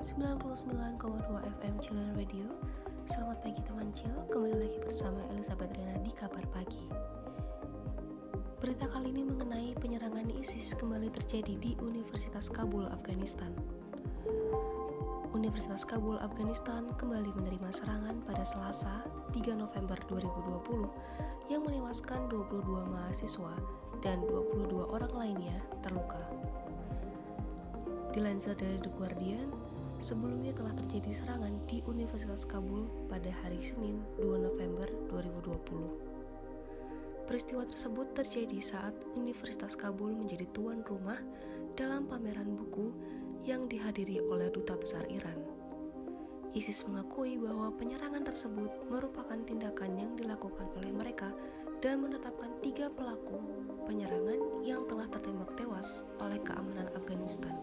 99,2 FM Chilen Radio. Selamat pagi teman Cil, kembali lagi bersama Elizabeth Rena di Kabar Pagi. Berita kali ini mengenai penyerangan ISIS kembali terjadi di Universitas Kabul, Afghanistan. Universitas Kabul, Afghanistan kembali menerima serangan pada Selasa 3 November 2020 yang menewaskan 22 mahasiswa dan 22 orang lainnya terluka. Dilansir dari The Guardian, sebelumnya telah terjadi serangan di Universitas Kabul pada hari Senin 2 November 2020. Peristiwa tersebut terjadi saat Universitas Kabul menjadi tuan rumah dalam pameran buku yang dihadiri oleh Duta Besar Iran. ISIS mengakui bahwa penyerangan tersebut merupakan tindakan yang dilakukan oleh mereka dan menetapkan tiga pelaku penyerangan yang telah tertembak tewas oleh keamanan Afghanistan.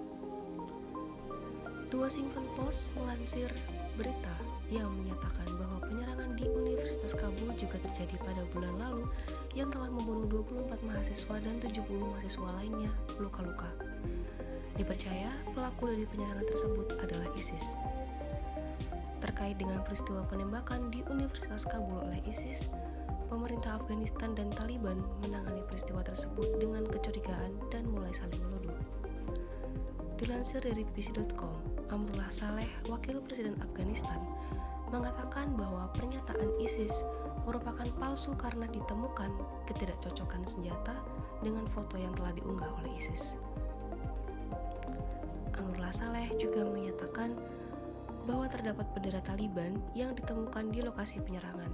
The Washington Post melansir berita yang menyatakan bahwa penyerangan di Universitas Kabul juga terjadi pada bulan lalu yang telah membunuh 24 mahasiswa dan 70 mahasiswa lainnya luka-luka. Dipercaya pelaku dari penyerangan tersebut adalah ISIS. Terkait dengan peristiwa penembakan di Universitas Kabul oleh ISIS, pemerintah Afghanistan dan Taliban menangani peristiwa tersebut dengan kecurigaan dan mulai saling menuduh. Dilansir dari BBC.com, Amrullah Saleh, Wakil Presiden Afghanistan, mengatakan bahwa pernyataan ISIS merupakan palsu karena ditemukan ketidakcocokan senjata dengan foto yang telah diunggah oleh ISIS. Amrullah Saleh juga menyatakan bahwa terdapat bendera Taliban yang ditemukan di lokasi penyerangan.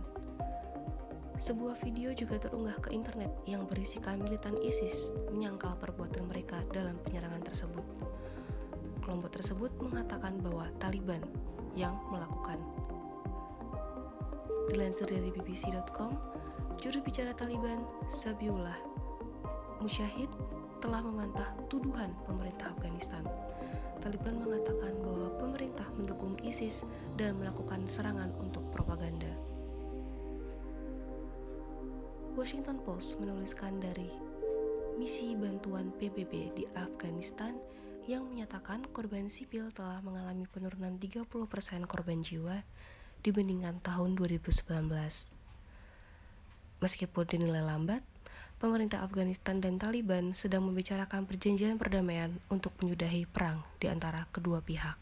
Sebuah video juga terunggah ke internet yang berisikan militan ISIS menyangkal perbuatan mereka dalam penyerangan tersebut kelompok tersebut mengatakan bahwa Taliban yang melakukan. Dilansir dari BBC.com, juru bicara Taliban, Sabiullah Musyahid, telah membantah tuduhan pemerintah Afghanistan. Taliban mengatakan bahwa pemerintah mendukung ISIS dan melakukan serangan untuk propaganda. Washington Post menuliskan dari misi bantuan PBB di Afghanistan yang menyatakan korban sipil telah mengalami penurunan 30% korban jiwa dibandingkan tahun 2019. Meskipun dinilai lambat, pemerintah Afghanistan dan Taliban sedang membicarakan perjanjian perdamaian untuk menyudahi perang di antara kedua pihak.